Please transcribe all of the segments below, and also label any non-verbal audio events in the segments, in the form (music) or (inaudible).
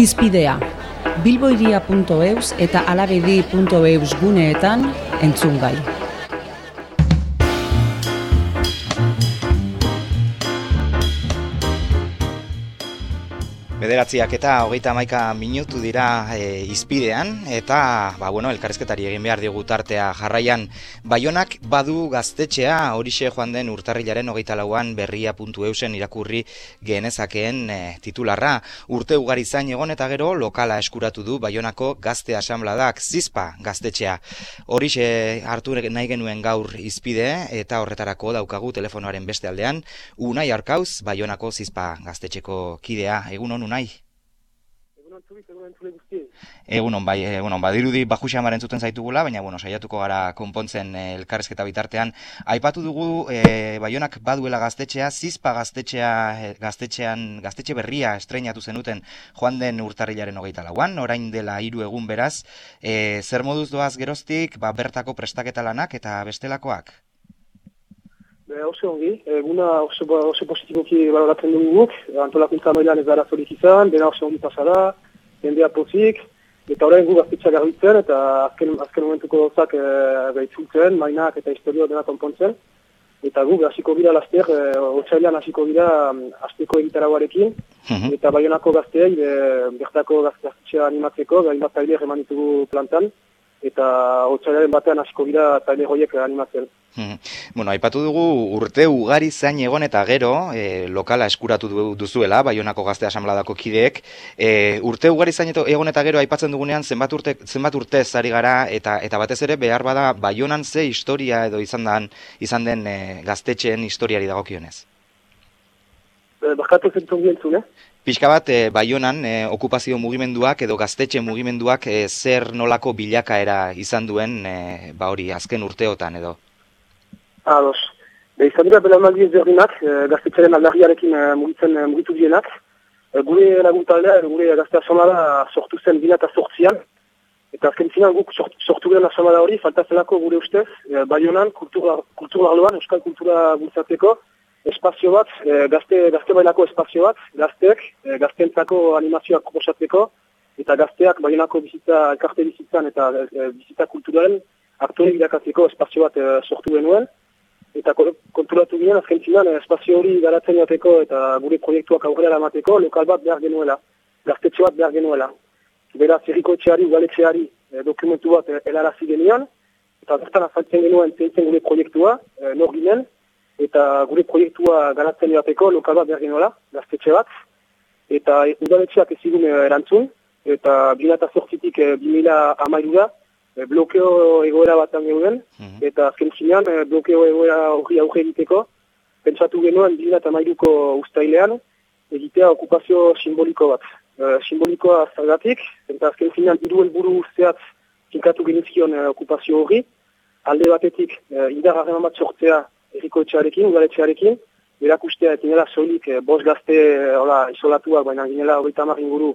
Izpidea, bilboiria.eus eta alabedi.eus guneetan entzun Bederatziak eta hogeita maika minutu dira e, izpidean, eta, ba, bueno, elkarrezketari egin behar diogu tartea jarraian. Baionak badu gaztetxea, horixe joan den urtarrilaren hogeita lauan berria puntu eusen irakurri genezakeen e, titularra. Urte ugari zain egon eta gero, lokala eskuratu du Baionako gazte asamladak zizpa gaztetxea. Horixe hartu nahi genuen gaur izpide, eta horretarako daukagu telefonoaren beste aldean, unai arkauz, Baionako zizpa gaztetxeko kidea, egun honu nahi? Egunon, bai, egunon, badirudi bajusi amaren zuten zaitugula, baina, bueno, saiatuko gara konpontzen eh, elkarrezketa bitartean. Aipatu dugu, e, baionak baduela gaztetxea, zizpa gaztetxea, eh, gaztetxean, gaztetxe berria estreinatu zenuten joan den urtarrilaren hogeita lauan, orain dela hiru egun beraz, e, zer moduz doaz geroztik, ba, bertako prestaketa lanak eta bestelakoak? oso ongi, eguna oso, oso positiboki baloratzen dugu guk, antolakuntza mailan ez dara zorik izan, dena oso ongi pasada, jendea pozik, eta horrein gu gaztitza garbitzen, eta azken, azken momentuko dozak e, behitzultzen, mainak eta historio dena konpontzen, eta gu hasiko gira laster, e, otxailan hasiko gira azteko egitaragoarekin, mhm. eta baionako gazteei, e, bertako gaztitza animatzeko, gain bat taile remanitugu plantan, eta otxailaren batean hasiko gira taile goiek animatzen. Hmm. Bueno, aipatu dugu urte ugari zain egon eta gero e, lokala eskuratu duzuela, Baionako Gazte Asamladako kideek. E, urte ugari zain egon eta gero aipatzen dugunean zenbat urte zenbat urte zari gara eta eta batez ere behar bada Baionan ze historia edo izan den izan den e, gaztetxeen historiari dagokionez. Eh, bakatu zentu eh? Pixka bat, e, Baionan e, okupazio mugimenduak edo gaztetxe mugimenduak e, zer nolako bilakaera izan duen e, ba hori azken urteotan edo? Ados. Be, izan dira belamaldi ezberdinak, e, gaztetxaren aldarriarekin e, mugitzen e, mugitu dienak. E, gure laguntaldea, gure gazte asomada sortu zen bina eta sortzian. Eta azken zinan guk sort, sortu garen asomada hori, faltazelako gure ustez, e, baionan, kultura, kultura arloan, euskal kultura bultzateko, espazio bat, e, gazte, gazte bailako espazio bat, gazteek, e, gazteentzako animazioak proposatzeko, eta gazteak baionako bizitza, elkarte bizitzan eta e, bizitza kulturalen, aktualik irakatzeko espazio bat e, sortu genuen eta konturatu ginen azken zinan, eh, espazio hori garatzen jateko eta gure proiektuak aurrera amateko lokal bat behar genuela, gaztetxo bat behar genuela. Bera, zirriko etxeari, ugaletxeari eh, dokumentu bat eh, helarazi genian, eta bertan azaltzen genuen zeintzen gure proiektua, eh, nor ginen, eta gure proiektua garatzen jateko lokal bat behar genuela, gaztetxe bat, eta ugaletxeak ez erantzun, eta 2008-tik eh, 2008 da, e, blokeo egoera batan geuden, mm eta azken zinean blokeo egoera hori auge egiteko, pentsatu genuen dira eta mairuko ustailean, egitea okupazio simboliko bat. E, simbolikoa zagatik, eta azken zinean iru helburu usteat kinkatu genizkion okupazio hori, alde batetik e, indar harreman bat sortzea erriko etxearekin, udaletxearekin, berakustea etinela soilik e, bos gazte e, hola, isolatuak, baina ginela horita inguru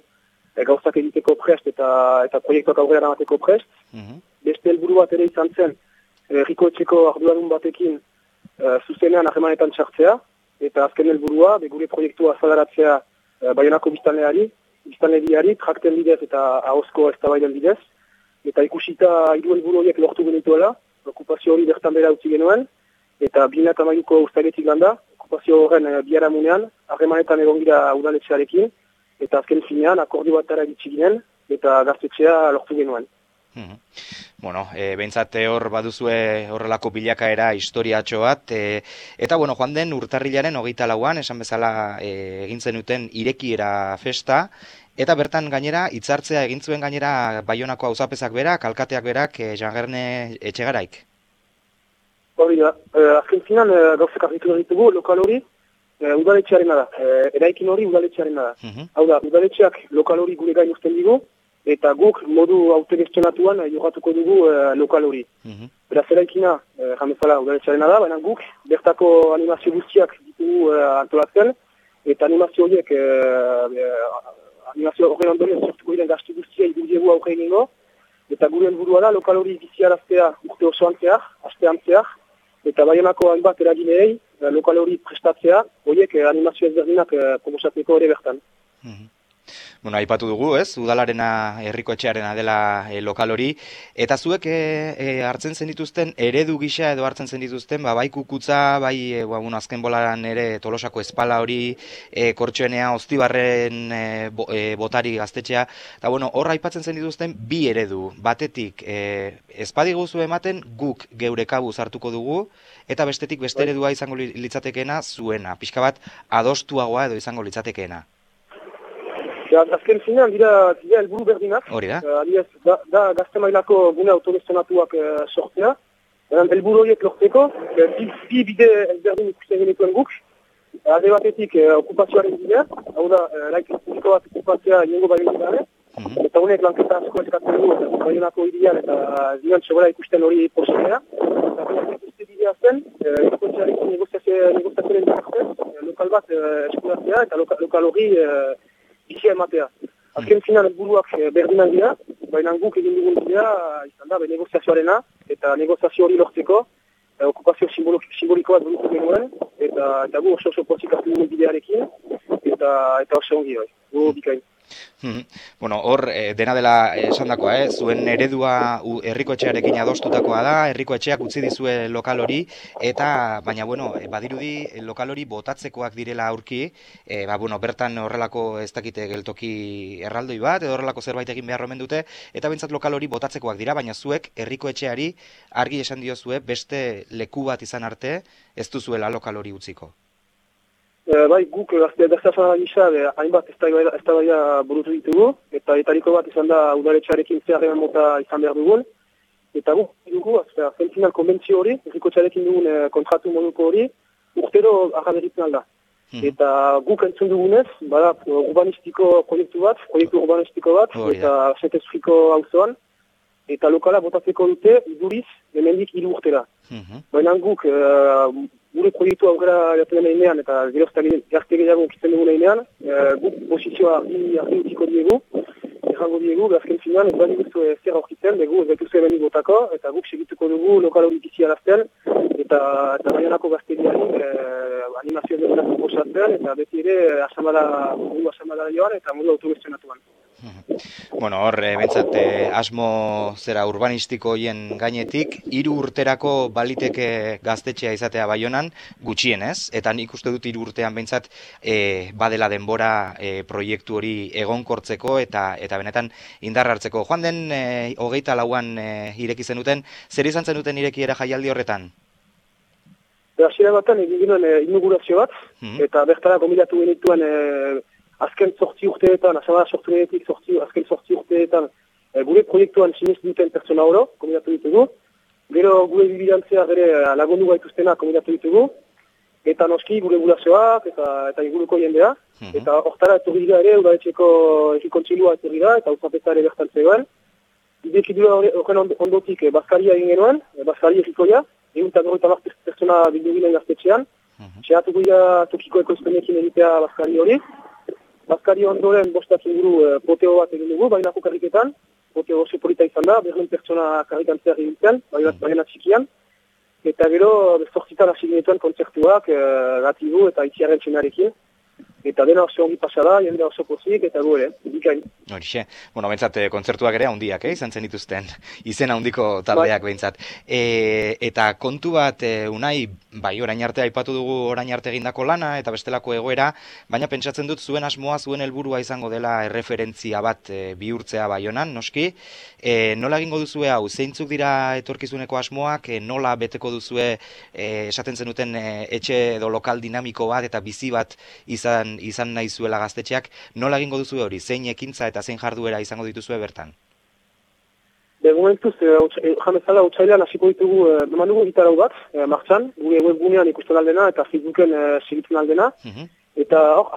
e, gauzak egiteko prest eta eta proiektuak aurrera amateko prest. Mm Beste helburu bat ere izan zen, erriko etxeko arduanun batekin e, zuzenean ahemanetan txartzea, eta azken helburua, begure proiektua azalaratzea e, baionako biztanleari, biztanleari, trakten bidez eta ahozko ez bidez, eta ikusita hiru helburu horiek lortu genituela, okupazio hori bertan bera utzi genuen, eta bina eta maiuko ustailetik landa, okupazio horren e, biaramunean, ahemanetan egon gira udaletxearekin, eta azken finean akordio bat dara ginen, eta gaztetxea lortu genuen. Hmm. Bueno, e, behintzate hor baduzue horrelako bilakaera historiatxo bat, e, eta bueno, joan den urtarrilaren hogeita lauan, esan bezala e, egin zenuten irekiera festa, eta bertan gainera, hitzartzea egin zuen gainera baionako hauzapezak berak, alkateak berak, e, jangerne etxegaraik. Hori da, e, azken finean, e, gauzak ditugu, lokal hori, e, udaletxearen da, e, eraikin hori udaletxearen da. Mhm. Hau da, udaletxeak lokal hori gure gain usten digu, eta guk modu haute gestionatuan e, jogatuko dugu e, lokal hori. Mm -hmm. Beraz, eraikina, e, jamezala, udaletxearen da, baina guk, bertako animazio guztiak ditugu e, antolatzen, eta animazio horiek, e, e, animazio horren ondorien sortuko diren gaztu guztia idudiegu aurre eta gure helburua da, lokal hori biziaraztea urte osoan zehar, astean zehar, eta baionako hainbat eragileei, lokal hori prestatzea, horiek eh, animazio ezberdinak eh, promosatzeko hori bertan. Mhm. Bueno, aipatu dugu, ez? Udalarena herriko etxearena dela e, lokal hori eta zuek e, e, hartzen zen dituzten eredu gisa edo hartzen zen dituzten, ba bai kukutza, bai e, ba, bueno, azken bolaran ere Tolosako espala hori, e, Kortxoenea Ostibarren e, e, botari gaztetxea. eta bueno, hor aipatzen zen dituzten bi eredu. Batetik, e, zu ematen guk geure kabu hartuko dugu eta bestetik beste bai. eredua izango litzatekeena zuena. Pixka bat adostuagoa edo izango litzatekeena. Azken finean dira, dira elburu berdinak. Hori da? Uh, da, da gazte mailako gune autogestionatuak uh, sortzea. Eran elburu horiek lortzeko, uh, bi, bi bide berdin ikusten genituen guk. Alde batetik uh, okupazioaren bidea, hau da, uh, laik publiko bat okupatzea ingo bai gare. Mm -hmm. Eta honek lanketa asko eskatzen du, eta baionako irian, eta zinan txogola ikusten hori posibera. Eta beste bidea zen, ekontxearekin negoziazioaren bitartez, lokal bat eskuratzea, eta lokal hori bizia ematea. Azken final buruak eh, berdinak dira, baina guk egin dugun dira, izan da, negoziazioarena, eta negoziazio hori lortzeko, e, okupazio simbolikoa duruko genuen, eta, eta gu oso oso pozik hartu bidearekin, eta, eta oso ongi hori, gu bikain. Hmm. Bueno, hor e, dena dela esandakoa, eh? zuen eredua herriko etxearekin adostutakoa da, herriko etxeak utzi dizue lokal hori eta baina bueno, eh, badirudi lokal hori botatzekoak direla aurki, e, ba, bueno, bertan horrelako ez dakite geltoki erraldoi bat edo horrelako zerbait egin behar omen dute eta bentsat lokal hori botatzekoak dira, baina zuek herriko etxeari argi esan diozue beste leku bat izan arte ez duzuela lokal hori utziko. E, bai, guk gazte daztazan gisa, hainbat ez da burutu ditugu, eta etariko bat izan da udaletxarekin zeharrean mota izan behar dugun. Eta guk, dugu, azfer, zentinal konbentzio hori, erriko txarekin dugun e, kontratu moduko hori, urtero agaderitzen alda. Hmm. Eta guk entzun dugunez, bada, urbanistiko proiektu bat, proiektu urbanistiko bat, oh, eta yeah. zetezfriko hau zoan, eta lokala botatzeko dute, iduriz, hemendik hiru urtera. Hmm. Baina guk, e, gure proiektu aurrera jatzen nahinean eta gerozta gazte gehiago ukitzen dugu nahinean, e, guk posizioa argi utziko diegu, errango diegu, gazken finan, ez bali guztu zer aurkitzen, dugu ez betuzu ebeni botako, eta guk segituko dugu lokal hori bizi arazten, eta, eta baionako gazte gehiago e, animazioa dut posatzen, eta beti ere asamala, asamala joan, eta modu autogestionatuan. (laughs) Bueno, hor, e, bentsat, e, asmo zera urbanistiko hien gainetik, hiru urterako baliteke gaztetxea izatea baionan, gutxienez, eta nik uste dut hiru urtean bentsat e, badela denbora e, proiektu hori egonkortzeko eta eta benetan indar hartzeko. Joan den, e, hogeita lauan e, ireki zenuten, zer izan zenuten ireki era jaialdi horretan? Hasiera batan egin ginen e, inaugurazio bat, hmm. eta bertara gomilatu genituen e, azken sortzi urteetan, asama sortu genetik sortzi, azken sortzi urteetan, e, gure proiektuan sinez duten pertsona oro, kombinatu ditugu. Gero gure bibidantzea gure lagundu gaituztena kombinatu ditugu. Eta noski gure gulazioak eta, eta inguruko jendea. Mm -hmm. Eta hortara etorri dira ere, udaletxeko ekikontsilua etorri da, eta uzapeta ere bertan zegoen. Idekidura horren ondotik e, Baskaria egin genuen, e, Baskaria ekikoia, egun eta gorita martez pertsona bildu ginen gaztetxean. Mm -hmm. Txeatu guia tokiko ekoizpenekin egitea Baskari hori. Baskari ondoren bostak inguru e, poteo bat egin dugu, baina karriketan, poteo oso polita izan da, berren pertsona karrikantzea egin zen, baina baina txikian. Eta gero, bezortzitan hasi genetuen kontzertuak, e, gati du eta itziaren txinarekin eta dena oso ongi pasada, jende oso pozik, eta gu ere, bikain. Horixe, bueno, bentsat, eh, kontzertuak ere handiak, eh, izan zen dituzten, (laughs) izen handiko taldeak bai. bentsat. E, eta kontu bat, e, unai, bai, orain arte aipatu dugu orain arte egindako lana, eta bestelako egoera, baina pentsatzen dut zuen asmoa, zuen helburua izango dela erreferentzia bat e, bihurtzea bai honan, noski. E, nola egingo duzue hau, zeintzuk dira etorkizuneko asmoak, e, nola beteko duzue, e, esaten zenuten, e, etxe edo lokal dinamiko bat, eta bizi bat izan izan nahi zuela gaztetxeak, nola egingo duzu hori, zein ekintza eta zein jarduera izango dituzue bertan? De momentuz, eh, jamezala, utxailean hasiko ditugu, eh, eman dugu gitarau bat, eh, martxan, gure webgunean ikusten aldena eta Facebooken eh, segitzen aldena, mhm. eta hor,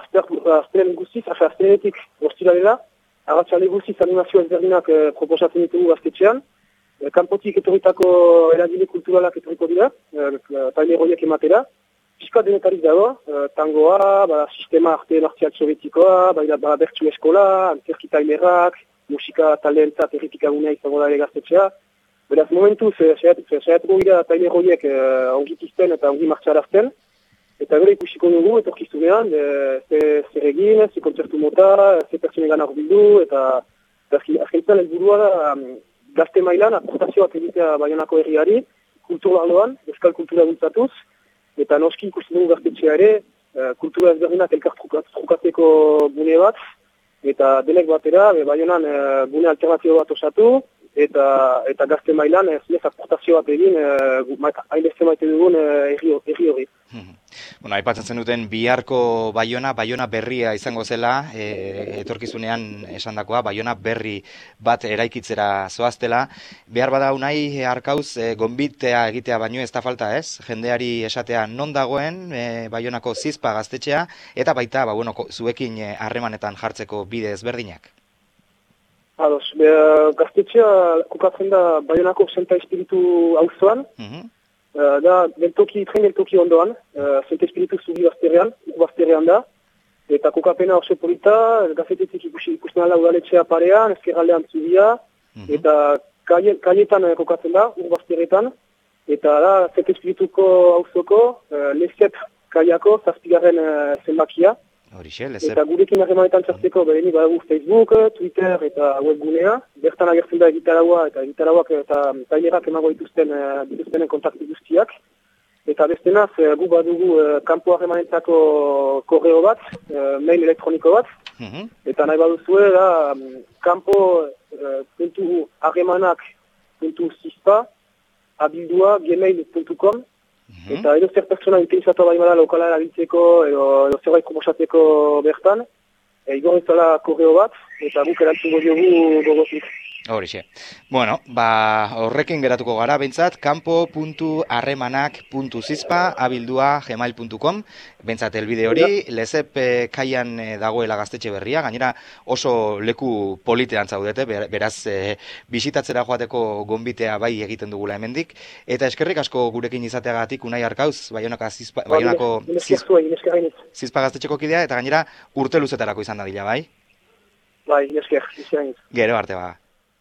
azteren guztiz, azterenetik goztila dela, agatxale guztiz animazio ezberdinak eh, proposatzen ditugu gaztetxean, eh, kanpotik etorritako eragile kulturalak etorriko dira, eh, taile goiak ematera, Piska denetarik dago, uh, tangoa, ba, sistema arte martial sovietikoa, ba, ba, bertsu eskola, antzerkita musika talentzat erritik agunea izango da gaztetxea. Beraz, momentu, sehatuko gira taile horiek uh, ongituzten eta ongi martxarazten. eta gero ikusiko dugu etorkizunean, e, ze, zer egin, ze kontzertu mota, ze pertsone gana bildu, eta azkentzen ez burua da um, gazte mailan aportazio bat egitea baionako herriari, kultur barloan, euskal kultura bultzatuz, eta noski ikusten dugu gaztetxea ere, e, kultura ezberdinak elkar trukatzeko gune bat, eta denek batera, be, baionan e, gune alternatio bat osatu, eta eta gazte mailan ez lez aportazio bat egin hain beste maite dugun erri hori. Bueno, aipatzen zen duten biharko baiona, baiona berria izango zela, e, etorkizunean esandakoa, baiona berri bat eraikitzera zoaztela. Behar bada unai, arkauz, e, gonbitea egitea baino ez da falta ez? Jendeari esatea non dagoen, e, baionako zizpa gaztetxea, eta baita, ba, bueno, zuekin e, harremanetan jartzeko bide ezberdinak. Ados, be, gaztetxea kokatzen da Bayonako Senta Espiritu hauzoan. Mm -hmm. Uh, da, geltoki, tren geltoki ondoan, uh, Senta Espiritu zubi bazterrean, bazterrean da. Eta kokapena oso polita, gazetetik ikusten ala udaletxea parean, ezkerraldean zubia. Mm -hmm. Eta kaietan uh, kokatzen da, ur bazterretan. Eta da, Senta Espirituko hauzoko, uh, lezet kaiako, zazpigarren uh, zenbakia. Horixe, Eta gurekin harremanetan txartzeko beheni badagu Facebook, Twitter eta webgunea. Bertan agertzen da egitaraua eta egitarauak eta tailerak emago dituzten, uh, dituztenen kontaktu guztiak. Eta bestenaz, gu badugu uh, kanpo harremanetako korreo bat, uh, mail elektroniko bat. Mhm. Eta nahi baduzue da, um, kanpo uh, puntu harremanak puntu zizpa, abildua gmail.com -hmm. Eta edo zer pertsona utilizatu bai bada lokala erabiltzeko edo, edo zerbait komosateko bertan, e, igorretzala korreo bat, eta guk erantzungo diogu gogotik. Horixe. Bueno, ba, horrekin geratuko gara, bentsat, kampo.arremanak.zizpa abildua gmail.com bentsat, elbide hori, lezep eh, kaian eh, dagoela gaztetxe berria, gainera oso leku politean zaudete, beraz, eh, bisitatzera joateko gonbitea bai egiten dugula hemendik, eta eskerrik asko gurekin izateagatik unai arkauz, baionako zizpa, ba, baionako zizpa, zizpa gaztetxeko kidea, eta gainera urte luzetarako izan da dila, bai? Bai, esker, Gero arte ba.